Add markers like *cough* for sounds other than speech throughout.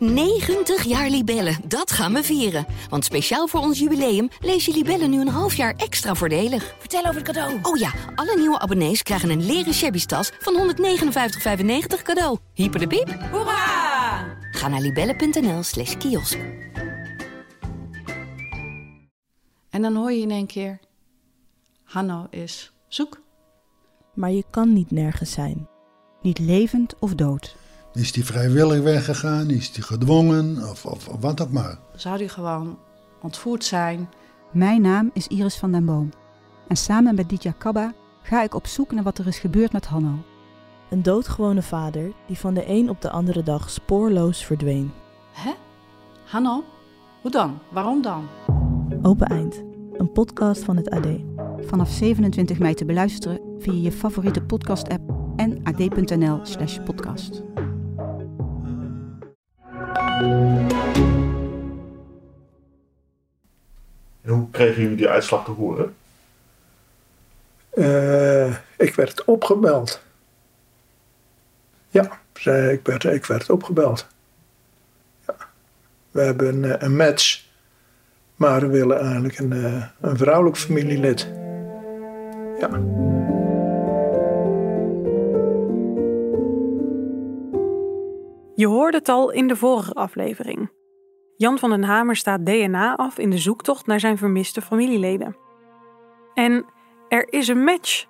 90 jaar Libellen, dat gaan we vieren. Want speciaal voor ons jubileum lees je Libellen nu een half jaar extra voordelig. Vertel over het cadeau. Oh ja, alle nieuwe abonnees krijgen een leren shabby tas van 159,95 cadeau. Hyper de piep. Hoera! Ga naar libellen.nl slash kiosk. En dan hoor je in één keer... Hanno is zoek. Maar je kan niet nergens zijn. Niet levend of dood. Is die vrijwillig weggegaan? Is die gedwongen? Of, of, of wat ook maar. Zou die gewoon ontvoerd zijn? Mijn naam is Iris van den Boom. En samen met Ditya Kabba ga ik op zoek naar wat er is gebeurd met Hanno. Een doodgewone vader die van de een op de andere dag spoorloos verdween. Hè? Hanno? Hoe dan? Waarom dan? Open Eind, een podcast van het AD. Vanaf 27 mei te beluisteren via je favoriete podcast-app en ad.nl kregen jullie die uitslag te horen? Eh, ik werd opgebeld. Ja, zei- ik werd, ik werd opgebeld. Ja. We hebben een, een match, maar we willen eigenlijk een, eh, een vrouwelijk familielid. Ja. Je hoorde het al in de vorige aflevering. Jan van den Hamer staat DNA af in de zoektocht naar zijn vermiste familieleden. En er is een match.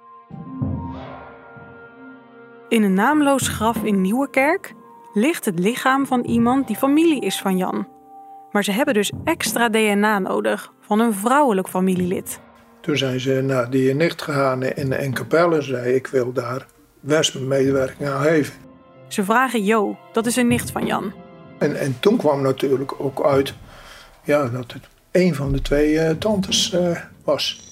In een naamloos graf in Nieuwekerk ligt het lichaam van iemand die familie is van Jan. Maar ze hebben dus extra DNA nodig van een vrouwelijk familielid. Toen zijn ze naar die nicht gegaan in, in Capelle en zei ik wil daar best mijn medewerking aan geven. Ze vragen Jo, dat is een nicht van Jan. En, en toen kwam natuurlijk ook uit ja, dat het een van de twee eh, tantes eh, was.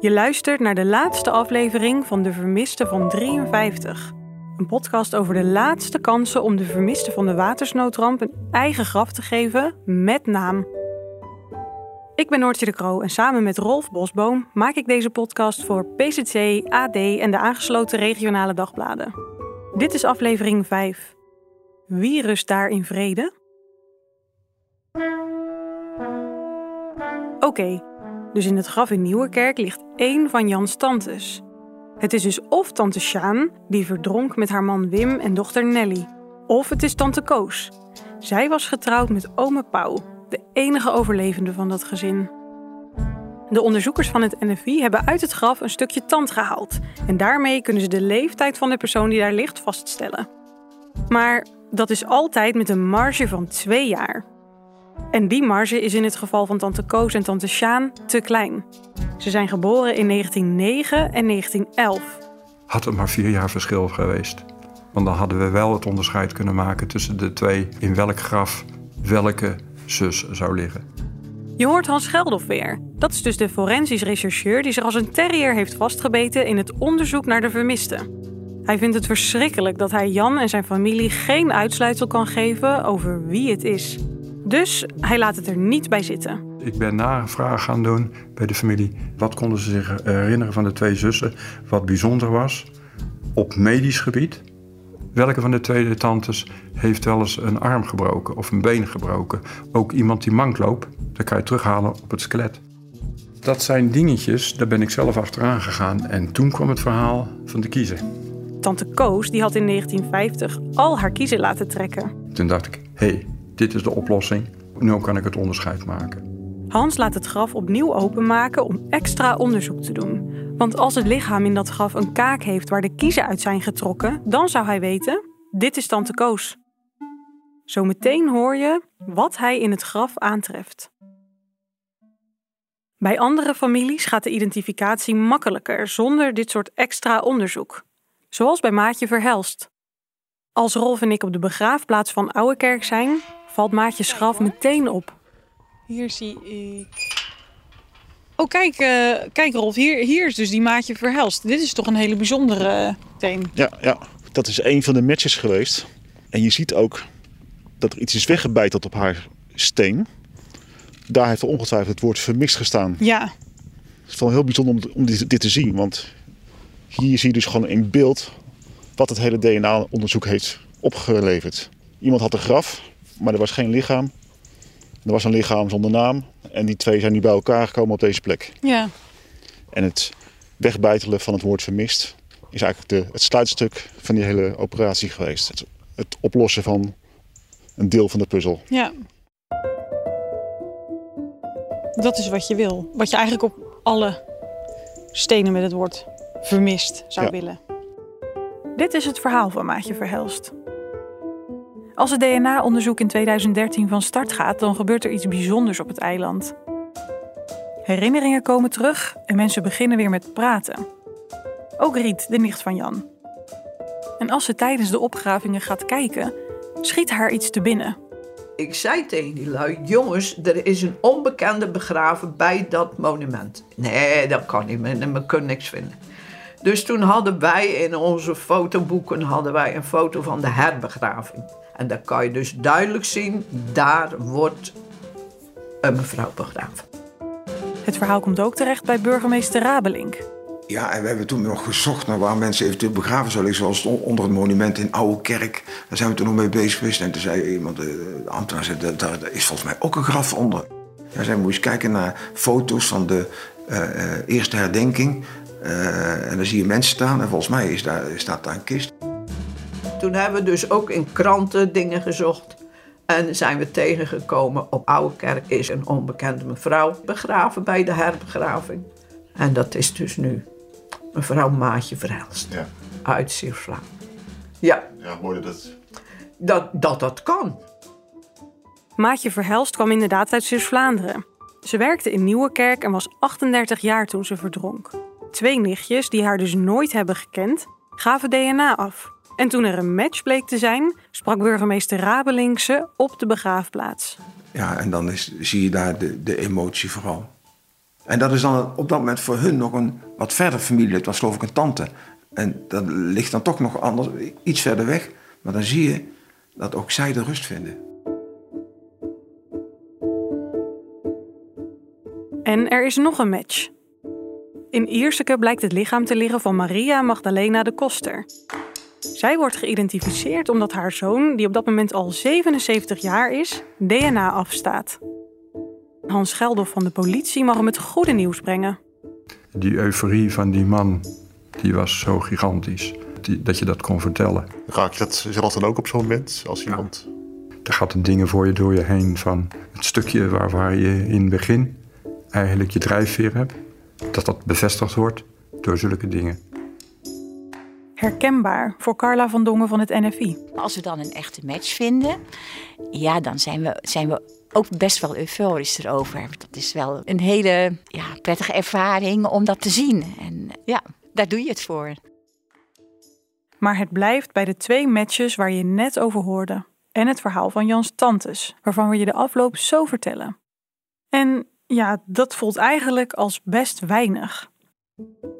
Je luistert naar de laatste aflevering van De Vermiste van 53. Een podcast over de laatste kansen om de vermiste van de watersnoodramp een eigen graf te geven met naam. Ik ben Noortje de Kroo en samen met Rolf Bosboom maak ik deze podcast voor PCC, AD en de aangesloten regionale dagbladen. Dit is aflevering 5. Wie rust daar in vrede? Oké, dus in het graf in Nieuwekerk ligt één van Jans tantes. Het is dus of tante Sjaan, die verdronk met haar man Wim en dochter Nelly. Of het is tante Koos. Zij was getrouwd met ome Pauw, de enige overlevende van dat gezin. De onderzoekers van het NFI hebben uit het graf een stukje tand gehaald. En daarmee kunnen ze de leeftijd van de persoon die daar ligt vaststellen. Maar dat is altijd met een marge van twee jaar. En die marge is in het geval van tante Koos en tante Sjaan te klein. Ze zijn geboren in 1909 en 1911. Had het maar vier jaar verschil geweest. Want dan hadden we wel het onderscheid kunnen maken tussen de twee in welk graf welke zus zou liggen. Je hoort Hans Geldof weer. Dat is dus de forensisch rechercheur die zich als een terrier heeft vastgebeten in het onderzoek naar de vermisten. Hij vindt het verschrikkelijk dat hij Jan en zijn familie geen uitsluitsel kan geven over wie het is. Dus hij laat het er niet bij zitten. Ik ben navraag gaan doen bij de familie. Wat konden ze zich herinneren van de twee zussen? Wat bijzonder was op medisch gebied. Welke van de twee tantes heeft wel eens een arm gebroken of een been gebroken? Ook iemand die mank loopt, dat kan je terughalen op het skelet. Dat zijn dingetjes, daar ben ik zelf achteraan gegaan. En toen kwam het verhaal van de kiezer. Tante Koos die had in 1950 al haar kiezer laten trekken. Toen dacht ik, hé, hey, dit is de oplossing. Nu kan ik het onderscheid maken. Hans laat het graf opnieuw openmaken om extra onderzoek te doen. Want als het lichaam in dat graf een kaak heeft waar de kiezen uit zijn getrokken, dan zou hij weten: dit is Tante Koos. Zometeen hoor je wat hij in het graf aantreft. Bij andere families gaat de identificatie makkelijker zonder dit soort extra onderzoek. Zoals bij Maatje Verhelst. Als Rolf en ik op de begraafplaats van Ouwekerk zijn, valt Maatjes graf meteen op. Hier zie ik. Oh, kijk, uh, kijk Rolf, hier, hier is dus die maatje verhelst. Dit is toch een hele bijzondere uh, teen. Ja, ja, dat is een van de matches geweest. En je ziet ook dat er iets is weggebeiteld op haar steen. Daar heeft ongetwijfeld het woord vermist gestaan. Ja. Het is wel heel bijzonder om, om dit, dit, te zien. Want hier zie je dus gewoon in beeld wat het hele DNA-onderzoek heeft opgeleverd. Iemand had een graf, maar er was geen lichaam. Er was een lichaam zonder naam. En die twee zijn nu bij elkaar gekomen op deze plek. Ja. En het wegbijtelen van het woord vermist is eigenlijk de, het sluitstuk van die hele operatie geweest. Het, het oplossen van een deel van de puzzel. Ja. Dat is wat je wil. Wat je eigenlijk op alle stenen met het woord vermist zou Ja. willen. Dit is het verhaal van Maatje Verhelst. Als het DNA-onderzoek in 2013 van start gaat, dan gebeurt er iets bijzonders op het eiland. Herinneringen komen terug en mensen beginnen weer met praten. Ook Riet, de nicht van Jan. En als ze tijdens de opgravingen gaat kijken, schiet haar iets te binnen. Ik zei tegen die lui, jongens, er is een onbekende begraven bij dat monument. Nee, dat kan niet, we, kunnen niks vinden. Dus toen hadden wij in onze fotoboeken hadden wij een foto van de herbegraving. En daar kan je dus duidelijk zien, daar wordt een mevrouw begraven. Het verhaal komt ook terecht bij burgemeester Rabelink. Ja, en we hebben toen nog gezocht naar waar mensen eventueel begraven zouden liggen. Zoals onder het monument in Oude Kerk. Daar zijn we toen nog mee bezig geweest. En toen zei iemand, eh, de ambtenaar, zei, daar, daar is volgens mij ook een graf onder. Ja, zijn we eens kijken naar foto's van de eh, eh, eerste herdenking. Eh, en dan zie je mensen staan. En volgens mij is daar, staat daar een kist. Toen hebben we dus ook in kranten dingen gezocht. En zijn we tegengekomen op Oude Kerk is een onbekende mevrouw begraven bij de herbegraving. En dat is dus nu mevrouw Maatje Verhelst Ja, uit Siervlaan. Ja, ja mooi dat dat dat, dat kan. Maatje Verhelst kwam inderdaad uit Zeeuws-Vlaanderen. Ze werkte in Nieuwekerk en was 38 jaar toen ze verdronk. Twee nichtjes, die haar dus nooit hebben gekend, gaven DNA af. En toen er een match bleek te zijn, sprak burgemeester Rabelink ze op de begraafplaats. Ja, en dan is, zie je daar de, de emotie vooral. En dat is dan op dat moment voor hun nog een wat verder familie. Het was geloof ik een tante. En dat ligt dan toch nog anders, iets verder weg. Maar dan zie je dat ook zij de rust vinden. En er is nog een match. In Ierseke blijkt het lichaam te liggen van Maria Magdalena de Koster. Zij wordt geïdentificeerd omdat haar zoon, die op dat moment al 77 jaar is, DNA afstaat. Hans Geldof van de politie mag hem het goede nieuws brengen. Die euforie van die man, die was zo gigantisch. Die- dat je dat kon vertellen. Raak je dat zelf dan ook op zo'n moment? Als iemand... Er gaat een dingen voor je door je heen van het stukje waar, waar je in het begin eigenlijk je drijfveer hebt. Dat dat bevestigd wordt door zulke dingen. Herkenbaar voor Carla van Dongen van het NFI. Als we dan een echte match vinden, ja, dan zijn we, zijn we ook best wel euforisch erover. Dat is wel een hele ja, prettige ervaring om dat te zien. En ja, daar doe je het voor. Maar het blijft bij de twee matches waar je net over hoorde. En het verhaal van Jans Tantes, waarvan we je de afloop zo vertellen. En ja, dat voelt eigenlijk als best weinig.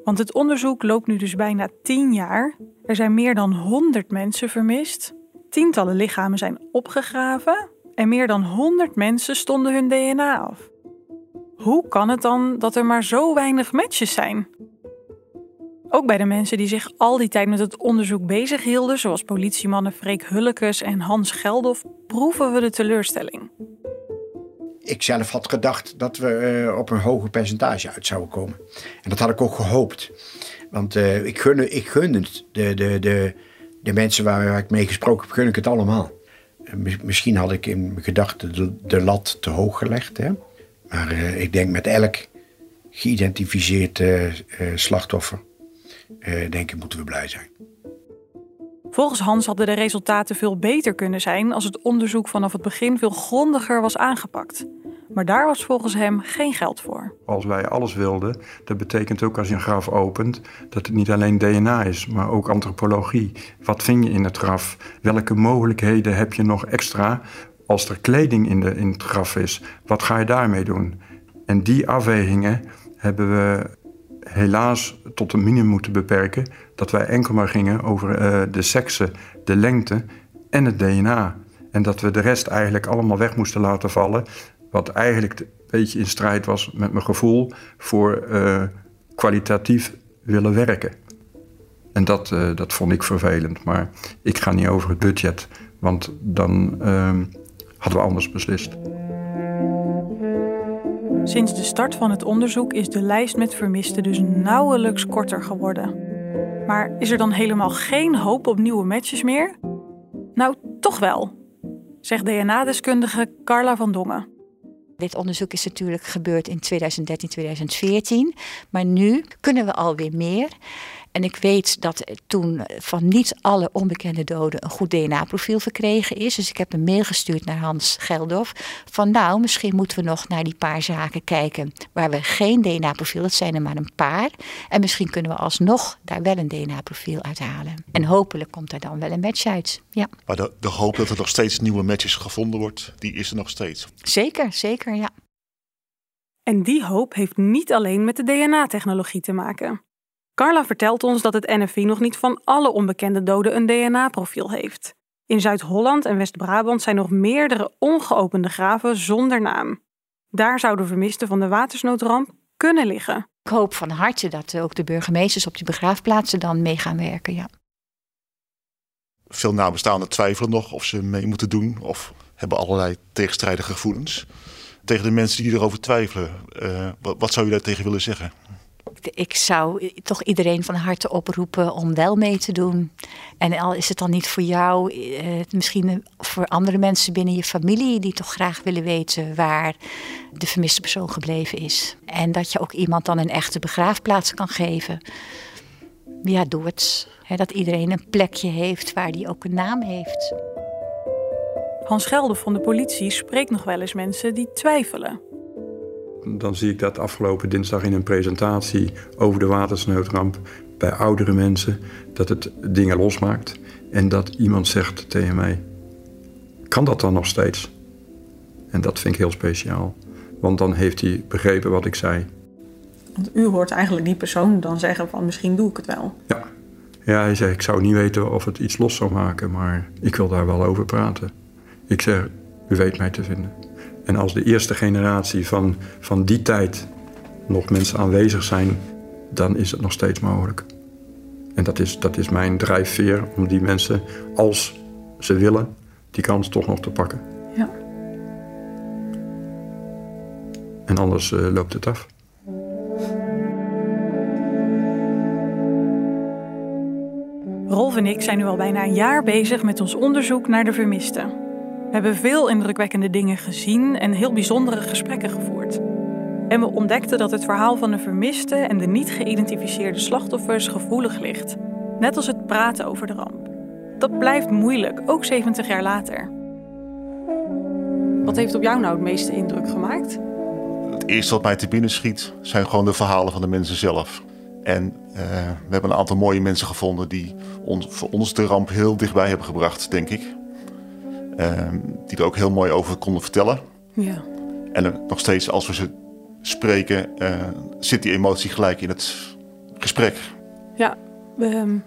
Want het onderzoek loopt nu dus bijna 10 jaar. Er zijn meer dan 100 mensen vermist. Tientallen lichamen zijn opgegraven. En meer dan 100 mensen stonden hun DNA af. Hoe kan het dan dat er maar zo weinig matches zijn? Ook bij de mensen die zich al die tijd met het onderzoek bezig hielden, zoals politiemannen Freek Hullekes en Hans Geldof, proeven we de teleurstelling. Ik zelf had gedacht dat we eh, op een hoger percentage uit zouden komen. En dat had ik ook gehoopt. Want eh, ik, gun, ik gun het. De, de, de, de mensen waar, ik mee gesproken heb, gun ik het allemaal. Eh, mis- misschien had ik in mijn gedachten de, lat te hoog gelegd. Hè? Maar ik denk met elk geïdentificeerd slachtoffer, denk ik, moeten we blij zijn. Volgens Hans hadden de resultaten veel beter kunnen zijn als het onderzoek vanaf het begin veel grondiger was aangepakt. Maar daar was volgens hem geen geld voor. Als wij alles wilden, dat betekent ook als je een graf opent, dat het niet alleen DNA is, maar ook antropologie. Wat vind je in het graf? Welke mogelijkheden heb je nog extra als er kleding in, de, in het graf is? Wat ga je daarmee doen? En die afwegingen hebben we helaas tot een minimum moeten beperken. Dat wij enkel maar gingen over eh, de seksen, de lengte en het DNA. En dat we de rest eigenlijk allemaal weg moesten laten vallen. Wat eigenlijk een beetje in strijd was met mijn gevoel voor eh, kwalitatief willen werken. En dat, eh, dat vond ik vervelend. Maar ik ga niet over het budget, want dan ehm, hadden we anders beslist. Sinds de start van het onderzoek is de lijst met vermisten dus nauwelijks korter geworden. Maar is er dan helemaal geen hoop op nieuwe matches meer? Nou, toch wel, zegt DNA-deskundige Carla van Dongen. Dit onderzoek is natuurlijk gebeurd in 2013, 2014. Maar nu kunnen we alweer meer. En ik weet dat toen van niet alle onbekende doden een goed DNA-profiel verkregen is. Dus ik heb een mail gestuurd naar Hans Geldof. Van nou, misschien moeten we nog naar die paar zaken kijken waar we geen DNA-profiel, dat zijn er maar een paar. En misschien kunnen we alsnog daar wel een DNA-profiel uithalen. En hopelijk komt daar dan wel een match uit. Ja. Maar de, de hoop dat er nog steeds nieuwe matches gevonden wordt, die is er nog steeds. Zeker, zeker, ja. En die hoop heeft niet alleen met de DNA-technologie te maken. Carla vertelt ons dat het NFI nog niet van alle onbekende doden een DNA-profiel heeft. In Zuid-Holland en West-Brabant zijn nog meerdere ongeopende graven zonder naam. Daar zouden vermisten van de watersnoodramp kunnen liggen. Ik hoop van harte dat ook de burgemeesters op die begraafplaatsen dan mee gaan werken. Ja. Veel nabestaanden twijfelen nog of ze mee moeten doen of hebben allerlei tegenstrijdige gevoelens. Tegen de mensen die erover twijfelen, uh, wat, wat zou je daar tegen willen zeggen? Ik zou toch iedereen van harte oproepen om wel mee te doen. En al is het dan niet voor jou, eh, misschien voor andere mensen binnen je familie die toch graag willen weten waar de vermiste persoon gebleven is. En dat je ook iemand dan een echte begraafplaats kan geven. Ja, doe het. dat iedereen een plekje heeft waar die ook een naam heeft. Hans Gelder van de politie spreekt nog wel eens mensen die twijfelen dan zie ik dat afgelopen dinsdag in een presentatie over de watersnoodramp bij oudere mensen, dat het dingen losmaakt. En dat iemand zegt tegen mij: Kan dat dan nog steeds? En dat vind ik heel speciaal, want dan heeft hij begrepen wat ik zei. Want u hoort eigenlijk die persoon dan zeggen: van misschien doe ik het wel. Ja, ja hij zei: Ik zou niet weten of het iets los zou maken, maar ik wil daar wel over praten. Ik zeg: U weet mij te vinden. En als de eerste generatie van, van die tijd nog mensen aanwezig zijn, dan is het nog steeds mogelijk. En dat is, dat is mijn drijfveer om die mensen, als ze willen, die kans toch nog te pakken. Ja. En anders uh, loopt het af. Rolf en ik zijn nu al bijna een jaar bezig met ons onderzoek naar de vermisten. We hebben veel indrukwekkende dingen gezien en heel bijzondere gesprekken gevoerd. En we ontdekten dat het verhaal van de vermiste en de niet geïdentificeerde slachtoffers gevoelig ligt. Net als het praten over de ramp. Dat blijft moeilijk, ook 70 jaar later. Wat heeft op jou nou het meeste indruk gemaakt? Het eerste wat mij te binnen schiet zijn gewoon de verhalen van de mensen zelf. En uh, we hebben een aantal mooie mensen gevonden die ons, voor ons de ramp heel dichtbij hebben gebracht, denk ik. Ehm, die er ook heel mooi over konden vertellen. Ja. En nog steeds, als we ze spreken, uh, zit die emotie gelijk in het gesprek. Ja, ehm,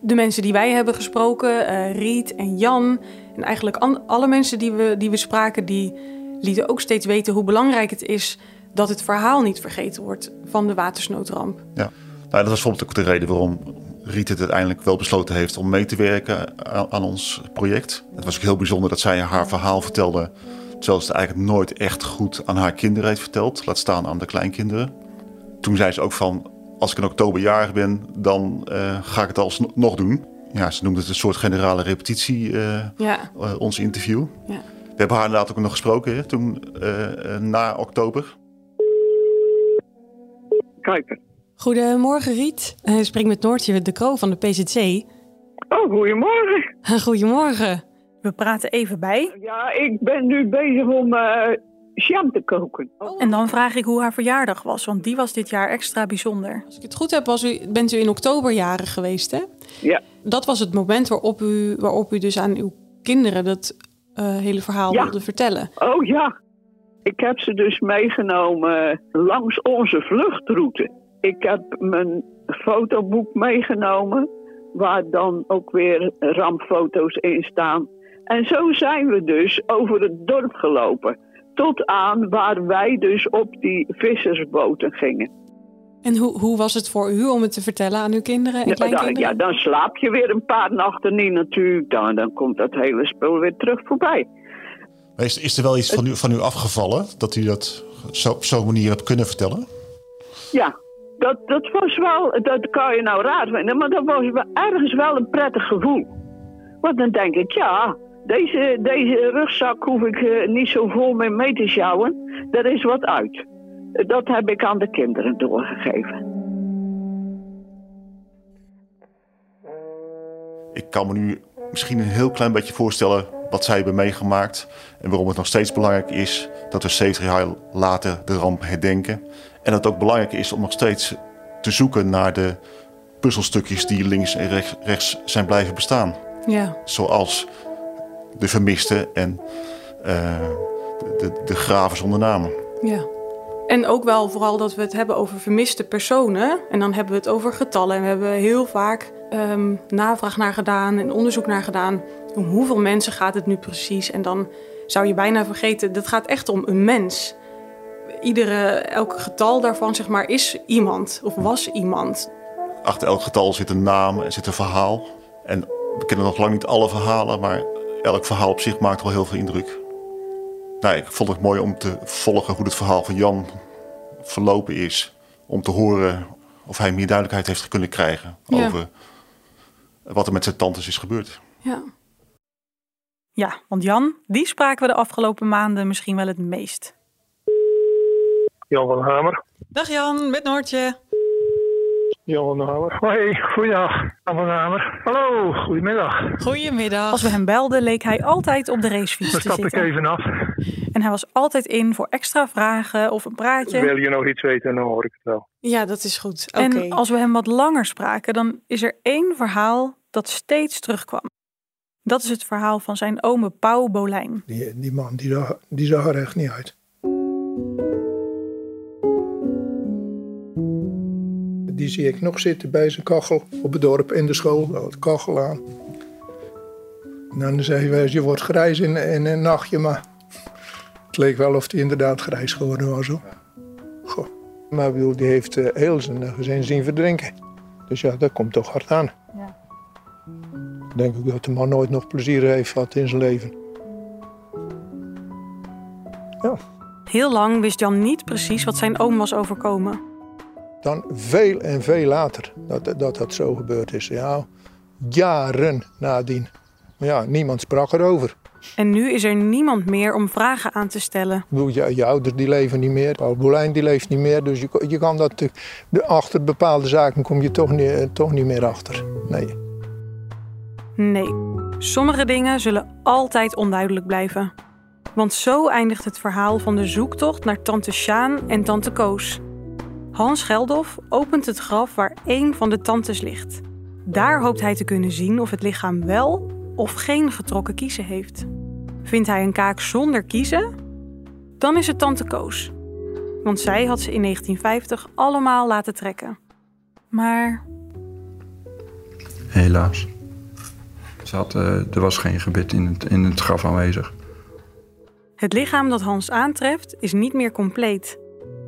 de mensen die wij hebben gesproken, uh, Riet en Jan, en eigenlijk alle mensen die we, die we spraken, die lieten ook steeds weten hoe belangrijk het is dat het verhaal niet vergeten wordt van de watersnoodramp. Ja, nou, dat was bijvoorbeeld ook de reden waarom Riet het uiteindelijk wel besloten heeft om mee te werken aan, ons project. Het was ook heel bijzonder dat zij haar verhaal vertelde, terwijl ze het eigenlijk nooit echt goed aan haar kinderen heeft verteld, laat staan aan de kleinkinderen. Toen zei ze ook van, als ik in oktober jarig ben, dan uh, ga ik het alsnog doen. Ja, ze noemde het een soort generale repetitie, uh, ja. uh, ons interview. Ja. We hebben haar inderdaad ook nog gesproken hè, toen, na oktober. Kijken. Goedemorgen Riet. Ik spreek met Noortje de Kroo van de PZC. Oh, goedemorgen. *laughs* Goedemorgen. We praten even bij. Ja, ik ben nu bezig om uh, jam te koken. Oh. En dan vraag ik hoe haar verjaardag was, want die was dit jaar extra bijzonder. Als ik het goed heb, was u, bent u in oktober jarig geweest, hè? Ja. Dat was het moment waarop u, waarop u dus aan uw kinderen dat uh, hele verhaal ja. wilde vertellen. Oh ja. Ik heb ze dus meegenomen langs onze vluchtroute. Ik heb mijn fotoboek meegenomen, waar dan ook weer rampfoto's in staan. En zo zijn we dus over het dorp gelopen. Tot aan waar wij dus op die vissersboten gingen. En hoe, hoe was het voor u om het te vertellen aan uw kinderen en Ja, dan, kleinkinderen? ja, dan slaap je weer een paar nachten niet natuurlijk. Dan, dan komt dat hele spul weer terug voorbij. Maar Is, is er wel iets van u, van u afgevallen dat u dat zo, op zo'n manier hebt kunnen vertellen? Ja, dat, dat was wel, dat kan je nou raar vinden, maar dat was ergens wel een prettig gevoel. Want dan denk ik, ja, deze, deze rugzak hoef ik eh, niet zo vol mee mee te sjouwen. Er is wat uit. Dat heb ik aan de kinderen doorgegeven. Ik kan me nu misschien een heel klein beetje voorstellen wat zij hebben meegemaakt. En waarom het nog steeds belangrijk is dat we 70 jaar later de ramp herdenken. En dat het ook belangrijk is om nog steeds te zoeken naar de puzzelstukjes die links en rechts, rechts zijn blijven bestaan. Ja. Zoals de vermisten en eh, de, de, de graven zonder namen. Ja. En ook wel vooral dat we het hebben over vermiste personen. En dan hebben we het over getallen. En we hebben heel vaak ehm, navraag naar gedaan en onderzoek naar gedaan. Om hoeveel mensen gaat het nu precies? En dan zou je bijna vergeten, dat gaat echt om een mens. Iedere, elk getal daarvan, zeg maar, is iemand of was iemand. Achter elk getal zit een naam en zit een verhaal. En we kennen nog lang niet alle verhalen, maar elk verhaal op zich maakt wel heel veel indruk. Nou, ik vond het mooi om te volgen hoe het verhaal van Jan verlopen is. Om te horen of hij meer duidelijkheid heeft kunnen krijgen Ja. over wat er met zijn tantes is gebeurd. Ja. Ja, want Jan, die spraken we de afgelopen maanden misschien wel het meest. Jan van Hamer. Dag Jan, met Noortje. Jan van Hamer. Hoi, goeiedag. Jan van Hamer. Hallo, goedemiddag. Goedemiddag. Als we hem belden, leek hij altijd op de racefiets Dan te stap ik zitten. even af. En hij was altijd in voor extra vragen of een praatje. Wil je nog iets weten, dan hoor ik het wel. Ja, dat is goed. Oké. En als we hem wat langer spraken, dan is er één verhaal dat steeds terugkwam. Dat is het verhaal van zijn ome Pauw Bolijn. Die, die man, die zag, die zag er echt niet uit. Die zie ik nog zitten bij zijn kachel op het dorp in de school. Wel het kachel aan. En dan zei hij, je wordt grijs in, in een nachtje, maar het leek wel of hij inderdaad grijs geworden was. Hoor. Goh. Maar ik bedoel, die heeft eh, heel zijn gezin zien verdrinken. Dus ja, dat komt toch hard aan. Ja. Ik denk ook dat de man nooit nog plezier heeft gehad in zijn leven. Heel lang wist Jan niet precies wat zijn oom was overkomen. Dan veel en veel later dat dat, dat zo gebeurd is. Ja, jaren nadien. Maar ja, niemand sprak erover. En nu is er niemand meer om vragen aan te stellen. Ik bedoel, je, je ouders die leven niet meer. Paul Boelijn die leeft niet meer. Dus je, je kan dat, de, de- achter bepaalde zaken kom je toch niet, eh, toch niet meer achter. Nee. Nee, sommige dingen zullen altijd onduidelijk blijven. Want zo eindigt het verhaal van de zoektocht naar tante Sjaan en tante Koos. Hans Geldof opent het graf waar één van de tantes ligt. Daar hoopt hij te kunnen zien of het lichaam wel of geen getrokken kiezen heeft. Vindt hij een kaak zonder kiezen? Dan is het tante Koos. Want zij had ze in 1950 allemaal laten trekken. Maar Helaas. Ze had, eh, er was geen gebit in het, in het graf aanwezig. Het lichaam dat Hans aantreft is niet meer compleet.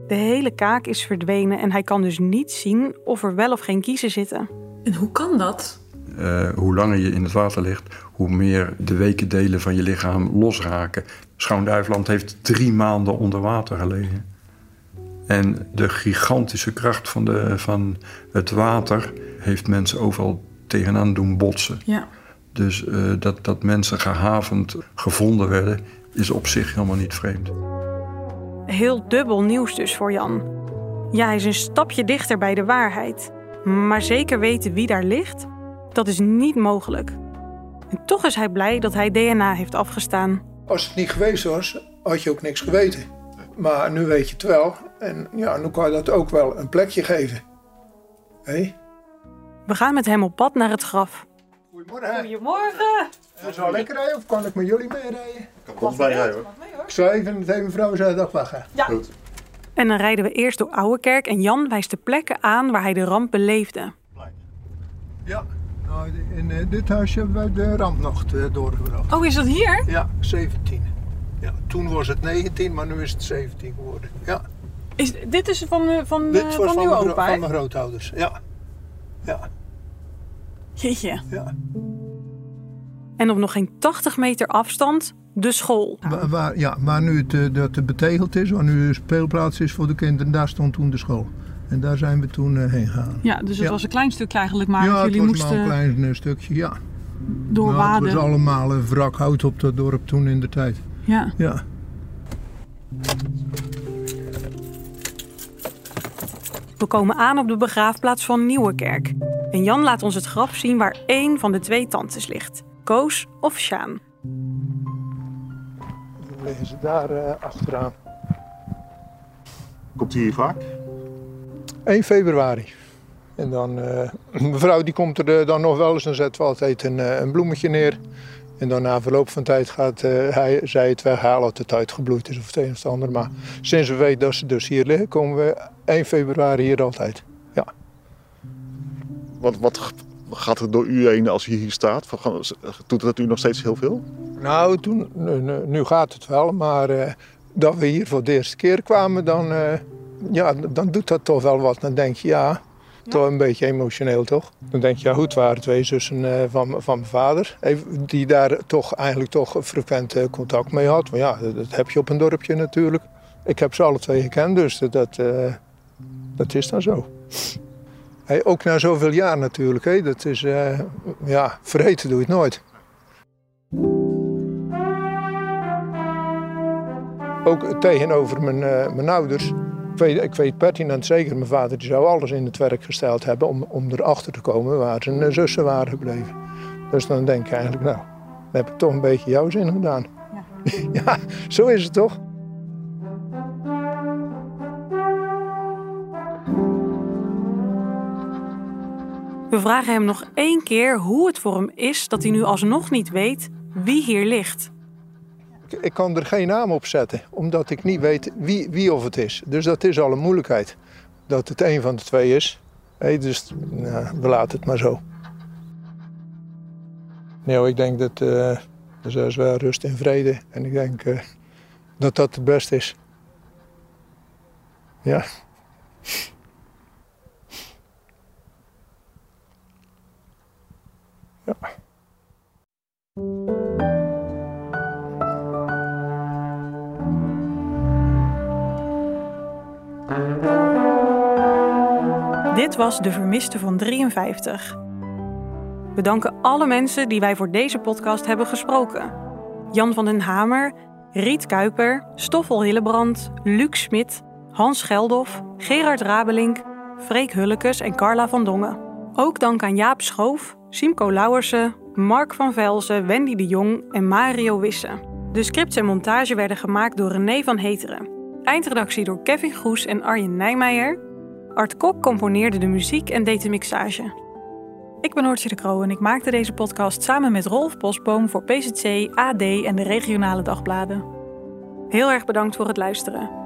De hele kaak is verdwenen en hij kan dus niet zien of er wel of geen kiezen zitten. En hoe kan dat? Eh, hoe langer je in het water ligt, hoe meer de weken delen van je lichaam losraken. Schoonduiveland heeft drie maanden onder water gelegen. En de gigantische kracht van, de, van het water heeft mensen overal tegenaan doen botsen. Ja. Dus eh, dat, dat mensen gehavend gevonden werden, is op zich helemaal niet vreemd. Heel dubbel nieuws dus voor Jan. Ja, hij is een stapje dichter bij de waarheid. Maar zeker weten wie daar ligt, dat is niet mogelijk. En toch is hij blij dat hij DNA heeft afgestaan. Als het niet geweest was, had je ook niks geweten. Maar nu weet je het wel. En ja, nu kan je dat ook wel een plekje geven. Hé? We gaan met hem op pad naar het graf. Goedemorgen. Goedemorgen. Is al lekker rijden of kan ik met jullie meerijden? Kom ons bij rijden hoor. Ik zou even tegen mevrouw zeggen dat wachten. Ja. En dan rijden we eerst door Ouwekerk en Jan wijst de plekken aan waar hij de ramp beleefde. Ja, nou, in eh, dit huisje hebben wij de rampnacht eh, doorgebracht. Oh, is dat hier? Ja, 17. Ja, toen was het 19, maar nu is het 17 geworden. Ja. Is, dit is van, eh, van, Dit was van uw opa? Van mijn grootouders, ja. Ja. Jeetje. Ja. En op nog geen 80 meter afstand de school. Waar, waar- ja, waar nu het, eh, dat het betegeld is, waar nu de speelplaats is voor de kinderen, daar stond toen de school. En daar zijn we toen eh, heen gegaan. Ja, dus het Ja. was een klein stukje eigenlijk, maar ja, jullie het was moesten maar een klein eh, stukje, ja. doorwaden. Nou, het was allemaal een wrak hout op dat dorp toen in de tijd. Ja. Ja. We komen aan op de begraafplaats van Nieuwekerk. En Jan laat ons het graf zien waar één van de twee tantes ligt. Koos of Sjaan. Ze daar eh, achteraan. Komt hij hier vaak? 1 februari. En dan, eh *clears throat* mevrouw die komt er eh, dan nog wel eens, dan zetten we altijd een, een bloemetje neer. En dan na verloop van tijd gaat hij, zij het weghalen als het uitgebloeid is of het een of het ander. Maar sinds we weten dat ze dus hier liggen, komen we 1 februari hier altijd. Ja. Wat, wat gaat er door u heen als u hier staat? Doet dat u nog steeds heel veel? Nou, toen, nu, gaat het wel, maar eh, dat we hier voor de eerste keer kwamen, dan, eh, ja, dan doet dat toch wel wat. Dan denk je, ja, toch een beetje emotioneel toch? Dan denk je, ja goed, het waren twee zussen eh, van, van mijn vader, die daar toch eigenlijk toch frequent contact mee had. Maar ja, dat, dat heb je op een dorpje natuurlijk. Ik heb ze alle twee gekend, dus dat, dat, eh, dat is dan zo. Hey, ook na zoveel jaar natuurlijk, hè? dat is, eh, ja, vergeten doe je het nooit. Ook tegenover mijn, eh, mijn ouders. Ik weet, ik weet pertinent zeker, mijn vader die zou alles in het werk gesteld hebben om, om erachter te komen waar zijn eh, zussen waren gebleven. Dus dan denk ik eigenlijk, nou, dan heb ik toch een beetje jouw zin gedaan. Ja, *laughs* zo is het toch? We vragen hem nog één keer hoe het voor hem is dat hij nu alsnog niet weet wie hier ligt. Ik, kan er geen naam op zetten, omdat ik niet weet wie, wie of het is. Dus dat is al een moeilijkheid. Dat het een van de twee is. Hé, dus nou, we laten het maar zo. Nee, ik denk dat er is wel rust en vrede. En ik denk eh, dat dat het beste is. Ja. Dit was De Vermiste van 53. We danken alle mensen die wij voor deze podcast hebben gesproken. Jan van den Hamer, Riet Kuiper, Stoffel Hillebrand, Luc Smit, Hans Geldof, Gerard Rabelink, Freek Hullekes en Carla van Dongen. Ook dank aan Jaap Schoof, Simco Lauwersen, Mark van Velzen, Wendy de Jong en Mario Wisse. De scripts en montage werden gemaakt door René van Heteren. Eindredactie door Kevin Goes en Arjen Nijmeijer. Art Kok componeerde de muziek en deed de mixage. Ik ben Noortje de Kroo en ik maakte deze podcast samen met Rolf Bosboom voor PZC, AD en de regionale dagbladen. Heel erg bedankt voor het luisteren.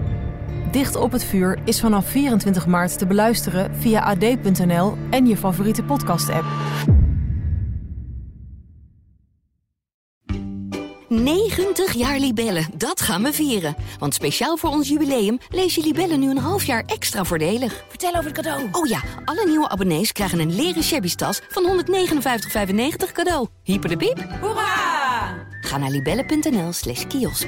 Dicht op het vuur is vanaf 24 maart te beluisteren via ad.nl en je favoriete podcast-app. 90 jaar Libellen, dat gaan we vieren. Want speciaal voor ons jubileum lees je Libellen nu een half jaar extra voordelig. Vertel over het cadeau. Oh ja, alle nieuwe abonnees krijgen een leren shabby tas van 159,95 cadeau. Hyper de piep. Hoera! Ga naar libellen.nl slash kiosk.